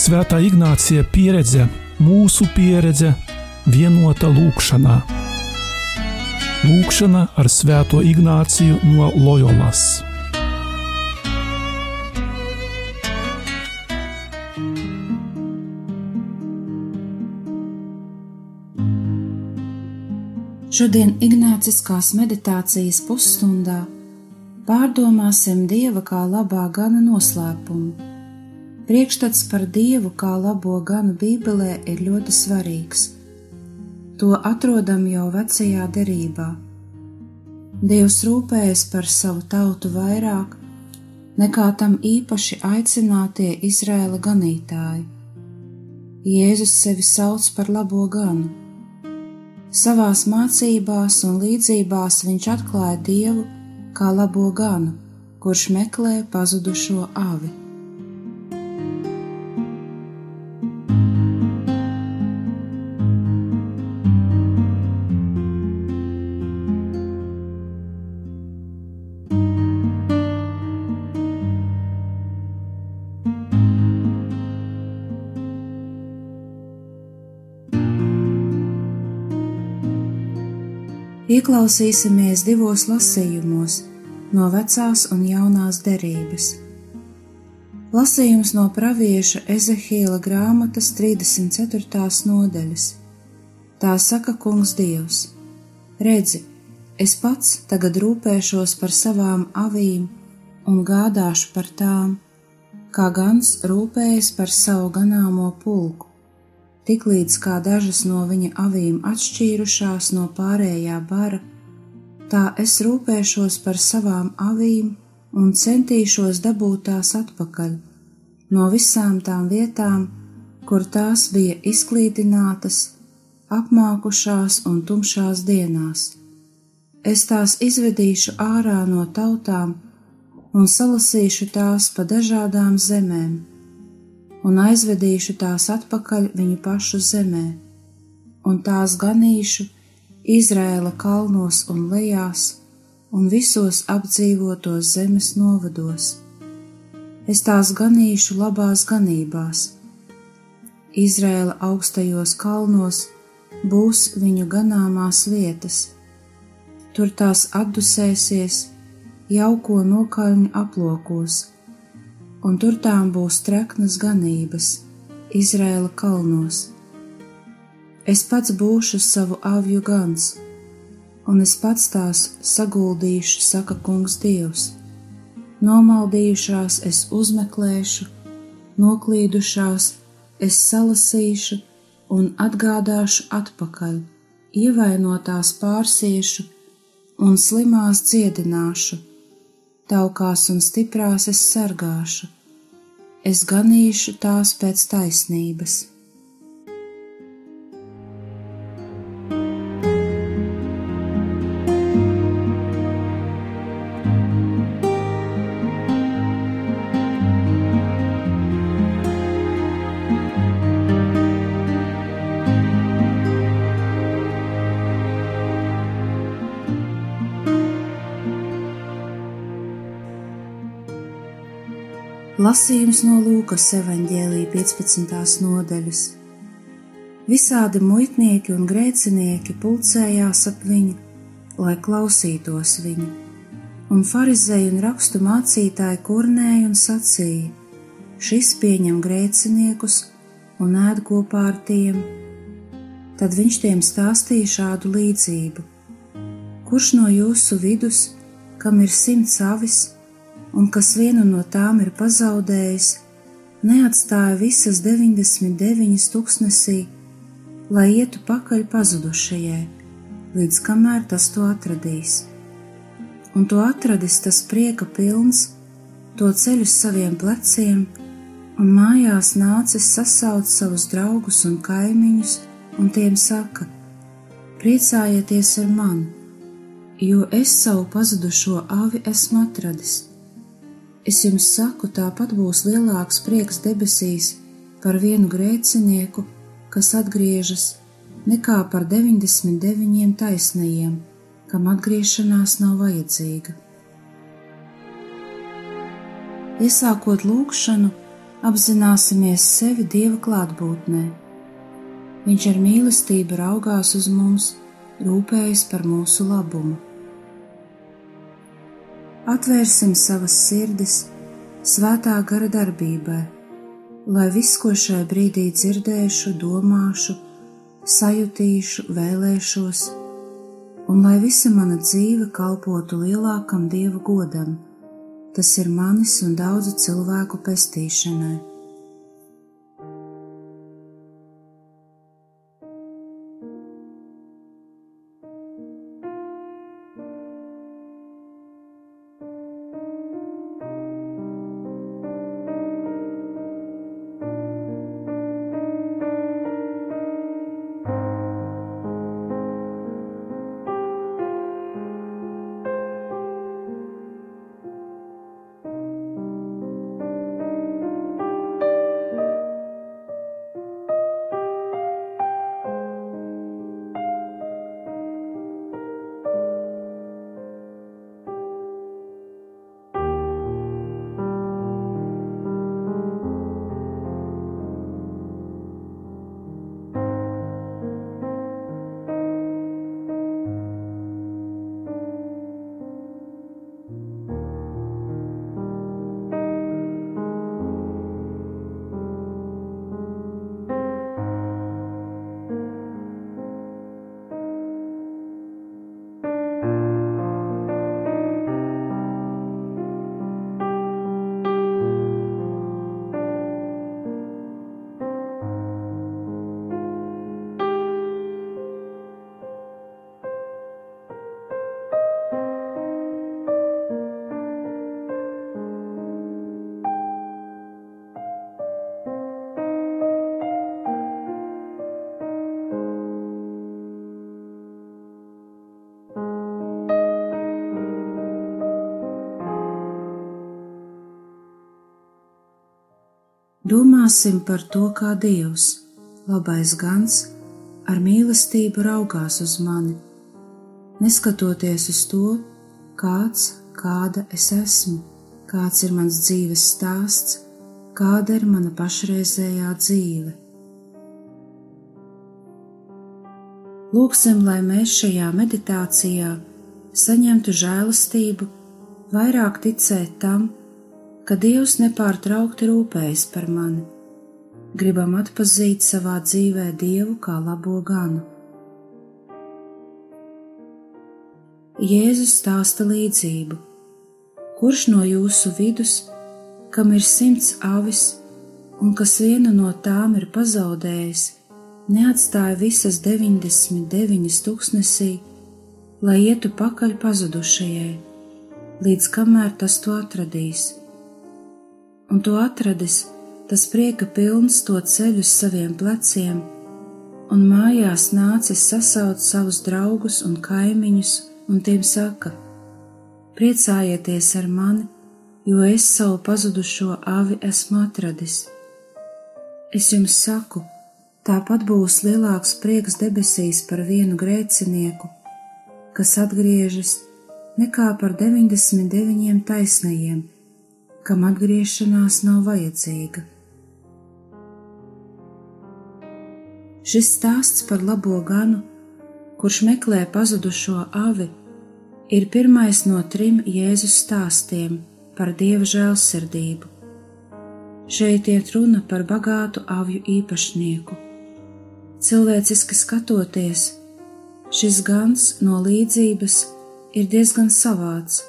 Svētā Ignācija pieredze, mūsu pieredze, vienota lūkšanā. Lūkšana ar Svēto Ignāciju no Loyolas. Šodien Ignāciskās meditācijas pusstundā pārdomāsim Dieva kā labā gana noslēpumu Priekšstats par Dievu kā labo ganu Bībelē ir ļoti svarīgs. To atrodam jau vecajā derībā. Dievs rūpējas par savu tautu vairāk nekā tam īpaši aicinātie Izraēla ganītāji. Jēzus sevi sauc par labo ganu. Savās mācībās un līdzībās viņš atklāja Dievu kā labo ganu, kurš meklē pazudušo avi. Ieklausīsimies divos lasījumos no vecās un jaunās derības. Lasījums no pravieša Ezehīla grāmatas 34. nodaļas. Tā saka Kungs Dievs: Redzi, es pats tagad rūpēšos par savām avīm un gādāšu par tām, kā gans rūpējas par savu ganāmo pulku tiklīdz kā dažas no viņa avīm atšķīrušās no pārējā bara, tā es rūpēšos par savām avīm un centīšos dabūt tās atpakaļ no visām tām vietām, kur tās bija izklīdinātas, apmākušās un tumšās dienās. Es tās izvedīšu ārā no tautām un salasīšu tās pa dažādām zemēm un aizvedīšu tās atpakaļ viņu pašu zemē, un tās ganīšu Izrēla kalnos un lejās un visos apdzīvotos zemes novados. Es tās ganīšu labās ganībās. Izrēla augstajos kalnos būs viņu ganāmās vietas. Tur tās atdusēsies jauko nokaļņu aplokos un tur tām būs treknas ganības Izrēla kalnos. Es pats būšu savu avju gans, un es pats tās saguldīšu, saka kungs Dievs. Nomaldījušās es uzmeklēšu, noklīdušās es salasīšu un atgādāšu atpakaļ, ievainotās pārsiešu un slimās dziedināšu taukās un stiprās es sargāšu, es ganīšu tās pēc taisnības. Lasījums no Lūkas evanģēlī 15. nodaļas. Visādi muitnieki un grēcinieki pulcējās ap viņu, lai klausītos viņu, un farizēji un rakstu mācītāji kurnēja un sacīja: Šis pieņem grēciniekus un ēd kopā ar tiem. Tad viņš tiem stāstīja šādu līdzību: Kurš no jūsu vidus, kam ir simts avis, un kas vienu no tām ir pazaudējis, neatstāja visas 99 tūkstnesī, lai ietu pakaļ pazudušajai, līdz kamēr tas to atradīs. Un to atradis tas prieka pilns, to ceļu saviem pleciem, un mājās nācis sasaukt savus draugus un kaimiņus, un tiem saka: Priecājieties ar mani, jo es savu pazudušo avi esmu atradis Es jums saku, tāpat būs lielāks prieks debesīs par vienu grēcinieku, kas atgriežas, nekā par 99 taisnajiem, kam atgriešanās nav vajadzīga. Iesākot lūkšanu, apzināsimies sevi Dieva klātbūtnē. Viņš ar mīlestību raugās uz mums, rūpējas par mūsu labumu. Atvērsim savas sirdis svētā gara darbībai, lai viss, ko šai brīdī dzirdēšu, domāšu, sajutīšu, vēlēšos, un lai visa mana dzīve kalpotu lielākam Dieva godam tas ir manis un daudzu cilvēku pestīšanai. Domāsim par to, kā Dievs, labais gans, ar mīlestību raugās uz mani, neskatoties uz to, kāds, kāda es esmu, kāds ir mans dzīves stāsts, kāda ir mana pašreizējā dzīve. Lūksim, lai mēs šajā meditācijā saņemtu žēlastību, vairāk ticēt tam, ka Dievs nepārtraukti rūpējas par mani. Gribam atpazīt savā dzīvē Dievu kā labo ganu. Jēzus stāsta līdzību. Kurš no jūsu vidus, kam ir simts avis, un kas vienu no tām ir pazaudējis, neatstāja visas 99 tūkstnesī, lai ietu pakaļ pazudušajai, līdz kamēr tas to atradīs? Un tu atradis, tas prieka pilns to ceļu uz saviem pleciem, un mājās nācis sasaukt savus draugus un kaimiņus, un tiem saka: Priecājieties ar mani, jo es savu pazudušo avi esmu atradis. Es jums saku, tāpat būs lielāks prieks debesīs par vienu grēcinieku, kas atgriežas, nekā par 99 taisnajiem kam atgriešanās nav vajadzīga. Šis stāsts par labo ganu, kurš meklē pazudušo avi, ir pirmais no trim Jēzus stāstiem par dieva žēlsirdību. Šeit iet runa par bagātu avju īpašnieku. Cilvēciski skatoties, šis gans no līdzības ir diezgan savāds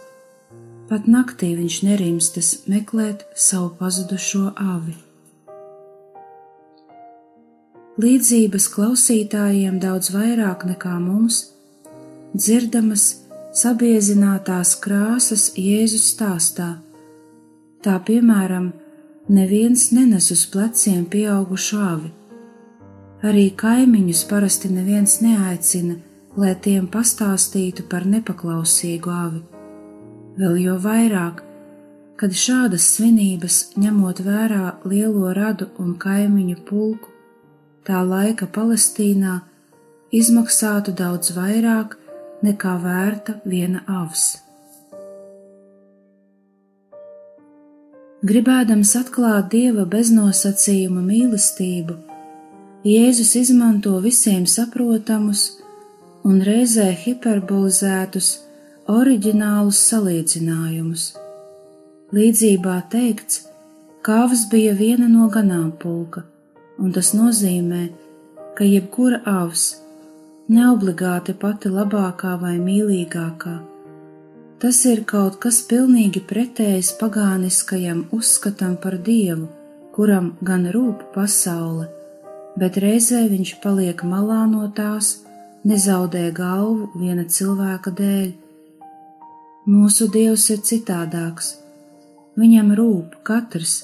Pat naktī viņš nerimstas meklēt savu pazudušo avi. Līdzības klausītājiem daudz vairāk nekā mums dzirdamas sabiezinātās krāsas Jēzus stāstā. Tā piemēram, neviens nenes uz pleciem pieaugušu avi. Arī kaimiņus parasti neviens neaicina, lai tiem pastāstītu par nepaklausīgu avi vēl jo vairāk, kad šādas svinības, ņemot vērā lielo radu un kaimiņu pulku, tā laika Palestīnā izmaksātu daudz vairāk nekā vērta viena avs. Gribēdams atklāt dieva beznosacījuma mīlestību, Jēzus izmanto visiem saprotamus un reizē hiperbolizētus oriģinālus salīdzinājumus. Līdzībā teikts, kāvas bija viena no ganāmpulka, un tas nozīmē, ka jebkura avs, neobligāti pati labākā vai mīlīgākā, Tas ir kaut kas pilnīgi pretējs pagāniskajam uzskatam par dievu, kuram gan rūp pasaule, bet reizē viņš paliek malā no tās, nezaudē galvu viena cilvēka dēļ. Mūsu dievs ir citādāks. Viņam rūp katrs,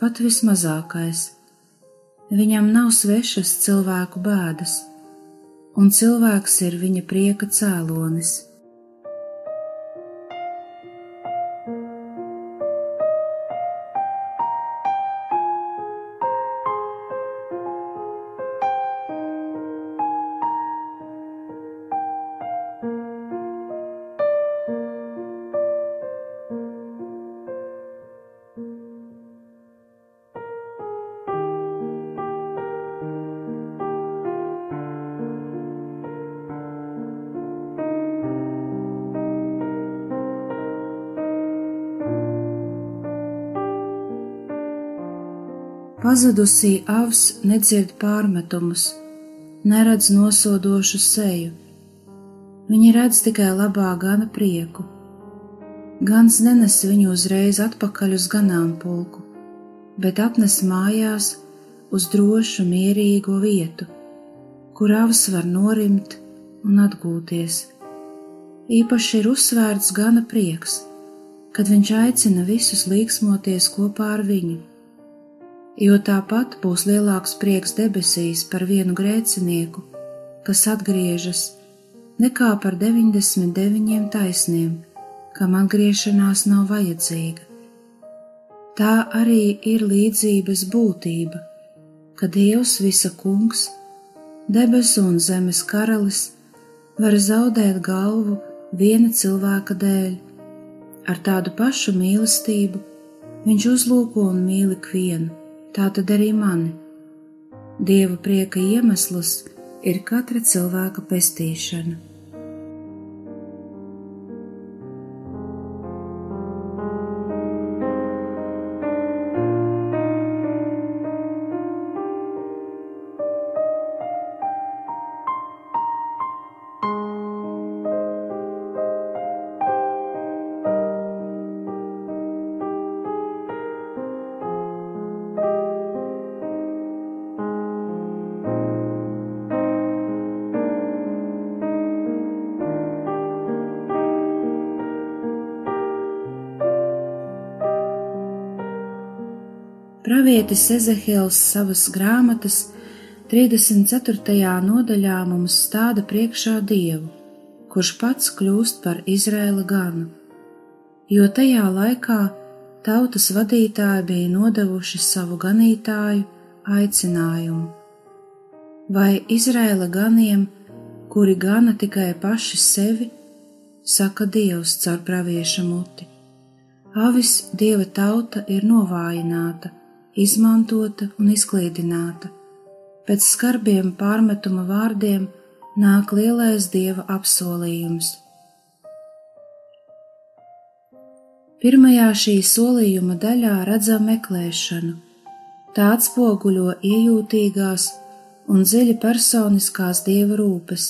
pat vismazākais. Viņam nav svešas cilvēku bēdas, un cilvēks ir viņa prieka cēlonis. Pazudusī avs nedzird pārmetumus, neredz nosodošu seju. Viņi redz tikai labā gana prieku. Gans nenes viņu uzreiz atpakaļ uz ganāmpulku, bet atnes mājās uz drošu, mierīgo vietu, kur avs var norimt un atgūties. Īpaši ir uzsvērts gana prieks, kad viņš aicina visus līksmoties kopā ar viņu jo tāpat būs lielāks prieks debesīs par vienu grēcinieku, kas atgriežas, nekā par 99 taisniem, kam atgriešanās nav vajadzīga. Tā arī ir līdzības būtība, ka Dievs visa kungs, debesu un zemes karalis, var zaudēt galvu viena cilvēka dēļ. Ar tādu pašu mīlestību viņš uzlūko un mīl ikvienu tā tad arī mani. Dieva prieka iemesls ir katra cilvēka pestīšana. Pravietis Ezehils savas grāmatas 34. nodaļā mums stāda priekšā Dievu, kurš pats kļūst par Izrēla ganu, jo tajā laikā tautas vadītāji bija nodevuši savu ganītāju aicinājumu. Vai Izrēla ganiem, kuri gana tikai paši sevi, saka Dievs caur pravieša muti. Avis dieva tauta ir novājināta, izmantota un izklīdināta. Pēc skarbiem pārmetuma vārdiem nāk lielais dieva apsolījums. Pirmajā šī solījuma daļā redzam meklēšanu. Tā atspoguļo iejūtīgās un dziļi personiskās dieva rūpes.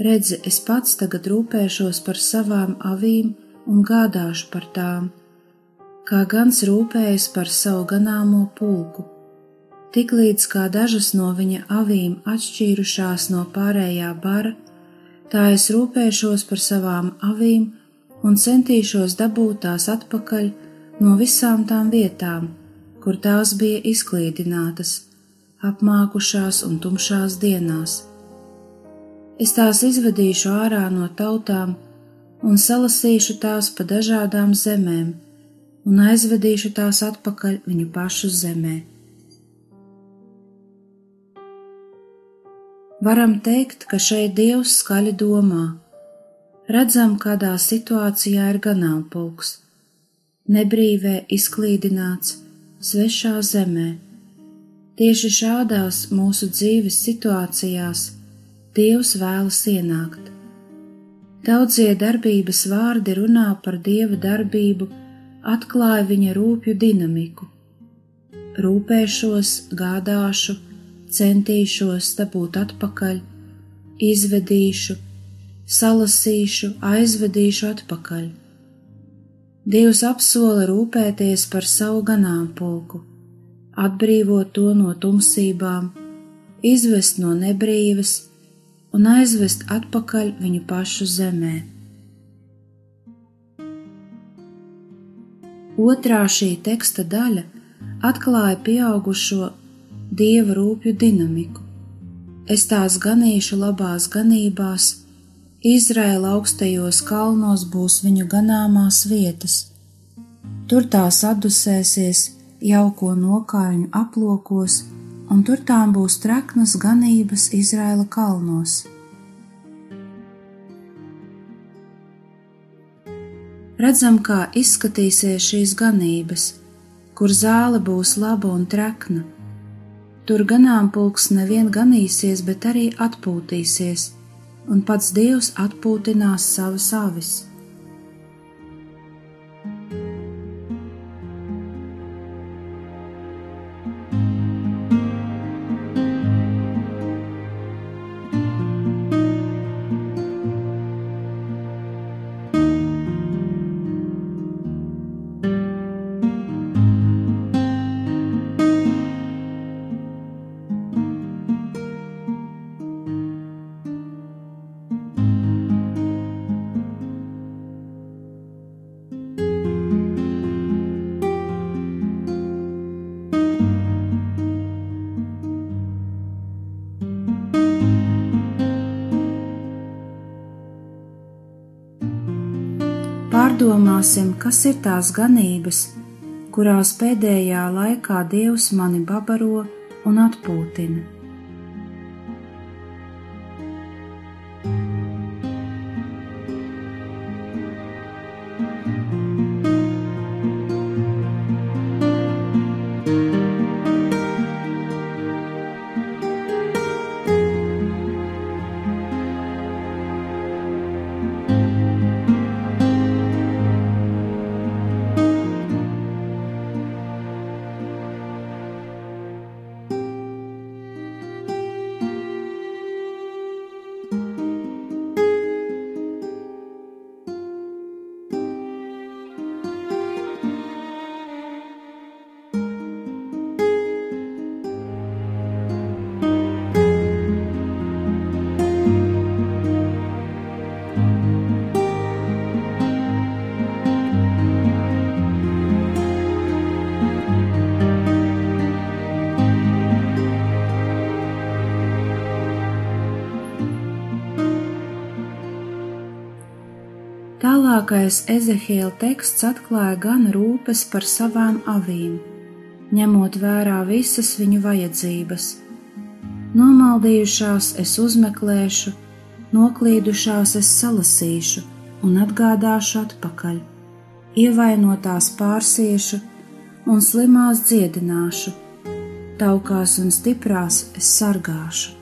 Redzi, es pats tagad rūpēšos par savām avīm un gādāšu par tām kā gans rūpējas par savu ganāmo pulku. Tiklīdz kā dažas no viņa avīm atšķīrušās no pārējā bara, tā es rūpēšos par savām avīm un centīšos dabūt tās atpakaļ no visām tām vietām, kur tās bija izklīdinātas, apmākušās un tumšās dienās. Es tās izvedīšu ārā no tautām un salasīšu tās pa dažādām zemēm un aizvedīšu tās atpakaļ viņu pašu zemē. Varam teikt, ka šeit Dievs skaļi domā. Redzam, kādā situācijā ir ganāmpulks. nebrīvē izklīdināts, svešā zemē. Tieši šādās mūsu dzīves situācijās Dievs vēlas ienākt. Daudzie darbības vārdi runā par Dieva darbību, atklāja viņa rūpju dinamiku. Rūpēšos, gādāšu, centīšos dabūt atpakaļ, izvedīšu, salasīšu, aizvedīšu atpakaļ. Dievs apsola rūpēties par savu ganāmpulku, atbrīvot to no tumsībām, izvest no nebrīves un aizvest atpakaļ viņu pašu zemē. Otrā šī teksta daļa atklāja pieaugušo dieva rūpju dinamiku. Es tās ganīšu labās ganībās, Izraēla augstajos kalnos būs viņu ganāmās vietas. Tur tās atdusēsies jauko nokāļņu aplokos, un tur tām būs treknas ganības Izraēla kalnos. Redzam, kā izskatīsies šīs ganības, kur zāle būs laba un trekna Tur ganāmpulks nevien ganīsies, bet arī atpūtīsies, un pats Dievs atpūtinās savas avis. Pārdomāsim, kas ir tās ganības, kurās pēdējā laikā Dievs mani babaro un atpūtina. Tālākais Ezehiela teksts atklāja gan rūpes par savām avīm, ņemot vērā visas viņu vajadzības. Nomaldījušās es uzmeklēšu, noklīdušās es salasīšu un atgādāšu atpakaļ, ievainotās pārsiešu un slimās dziedināšu, taukās un stiprās es sargāšu.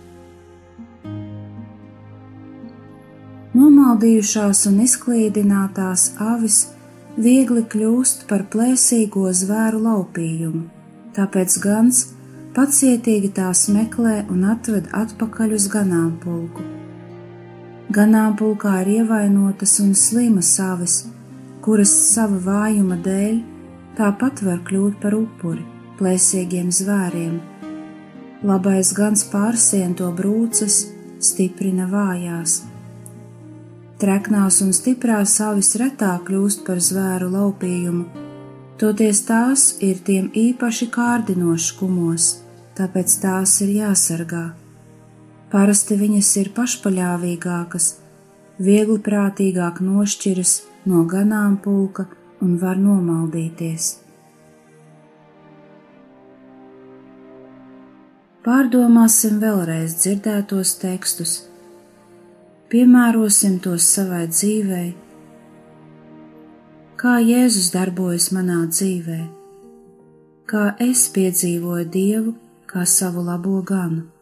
Nomaldījušās un izklīdinātās avis viegli kļūst par plēsīgo zvēru laupījumu, tāpēc gans pacietīgi tās meklē un atved atpakaļ uz ganāmpulku. Ganāmpulkā ir ievainotas un slimas avis, kuras sava vājuma dēļ tāpat var kļūt par upuri plēsīgiem zvēriem. Labais gans pārsien to brūces, stiprina vājās Treknās un stiprās avis retāk kļūst par zvēru laupījumu, toties tās ir tiem īpaši kārdinošs kumos, tāpēc tās ir jāsargā. Parasti viņas ir pašpaļāvīgākas, viegli prātīgāk nošķiras no ganāmpulka un var nomaldīties. Pārdomāsim vēlreiz dzirdētos tekstus piemērosim tos savai dzīvei, kā Jēzus darbojas manā dzīvē, kā es piedzīvoju Dievu kā savu labo ganu.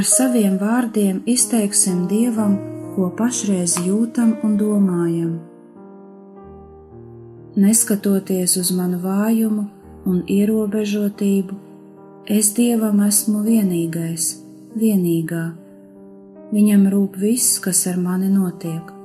Ar saviem vārdiem izteiksim Dievam, ko pašreiz jūtam un domājam. Neskatoties uz manu vājumu un ierobežotību, es Dievam esmu vienīgais, vienīgā. Viņam rūp viss, kas ar mani notiek.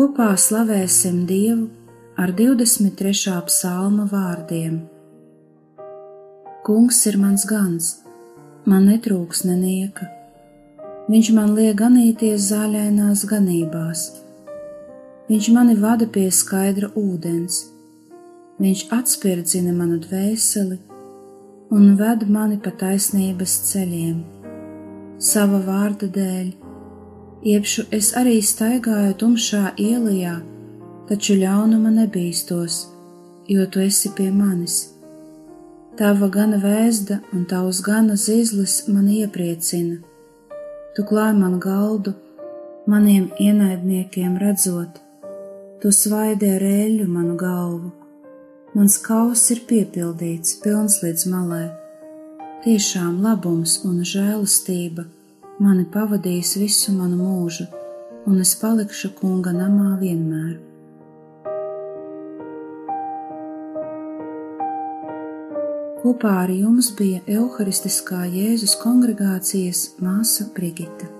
Kopā slavēsim Dievu ar 23. psalma vārdiem. Kungs ir mans gans, man netrūks nenieka. Viņš man liek ganīties zāļainās ganībās. Viņš mani vada pie skaidra ūdens. Viņš atspirdzina manu dvēseli un ved mani pa taisnības ceļiem. Sava vārda dēļ Iepšu es arī staigāju tumšā ielā, taču ļaunuma nebīstos, jo tu esi pie manis. Tava gana vēzda un tavs gana zizlis man iepriecina. Tu klāj man galdu, maniem ienaidniekiem redzot, tu svaidē rēļu manu galvu. Mans kauss ir piepildīts, pilns līdz malē. Tiešām labums un žēlastība mani pavadījis visu manu mūžu, un es palikšu kunga namā vienmēr. Kopā ar jums bija Euharistiskā Jēzus kongregācijas māsa Brigita.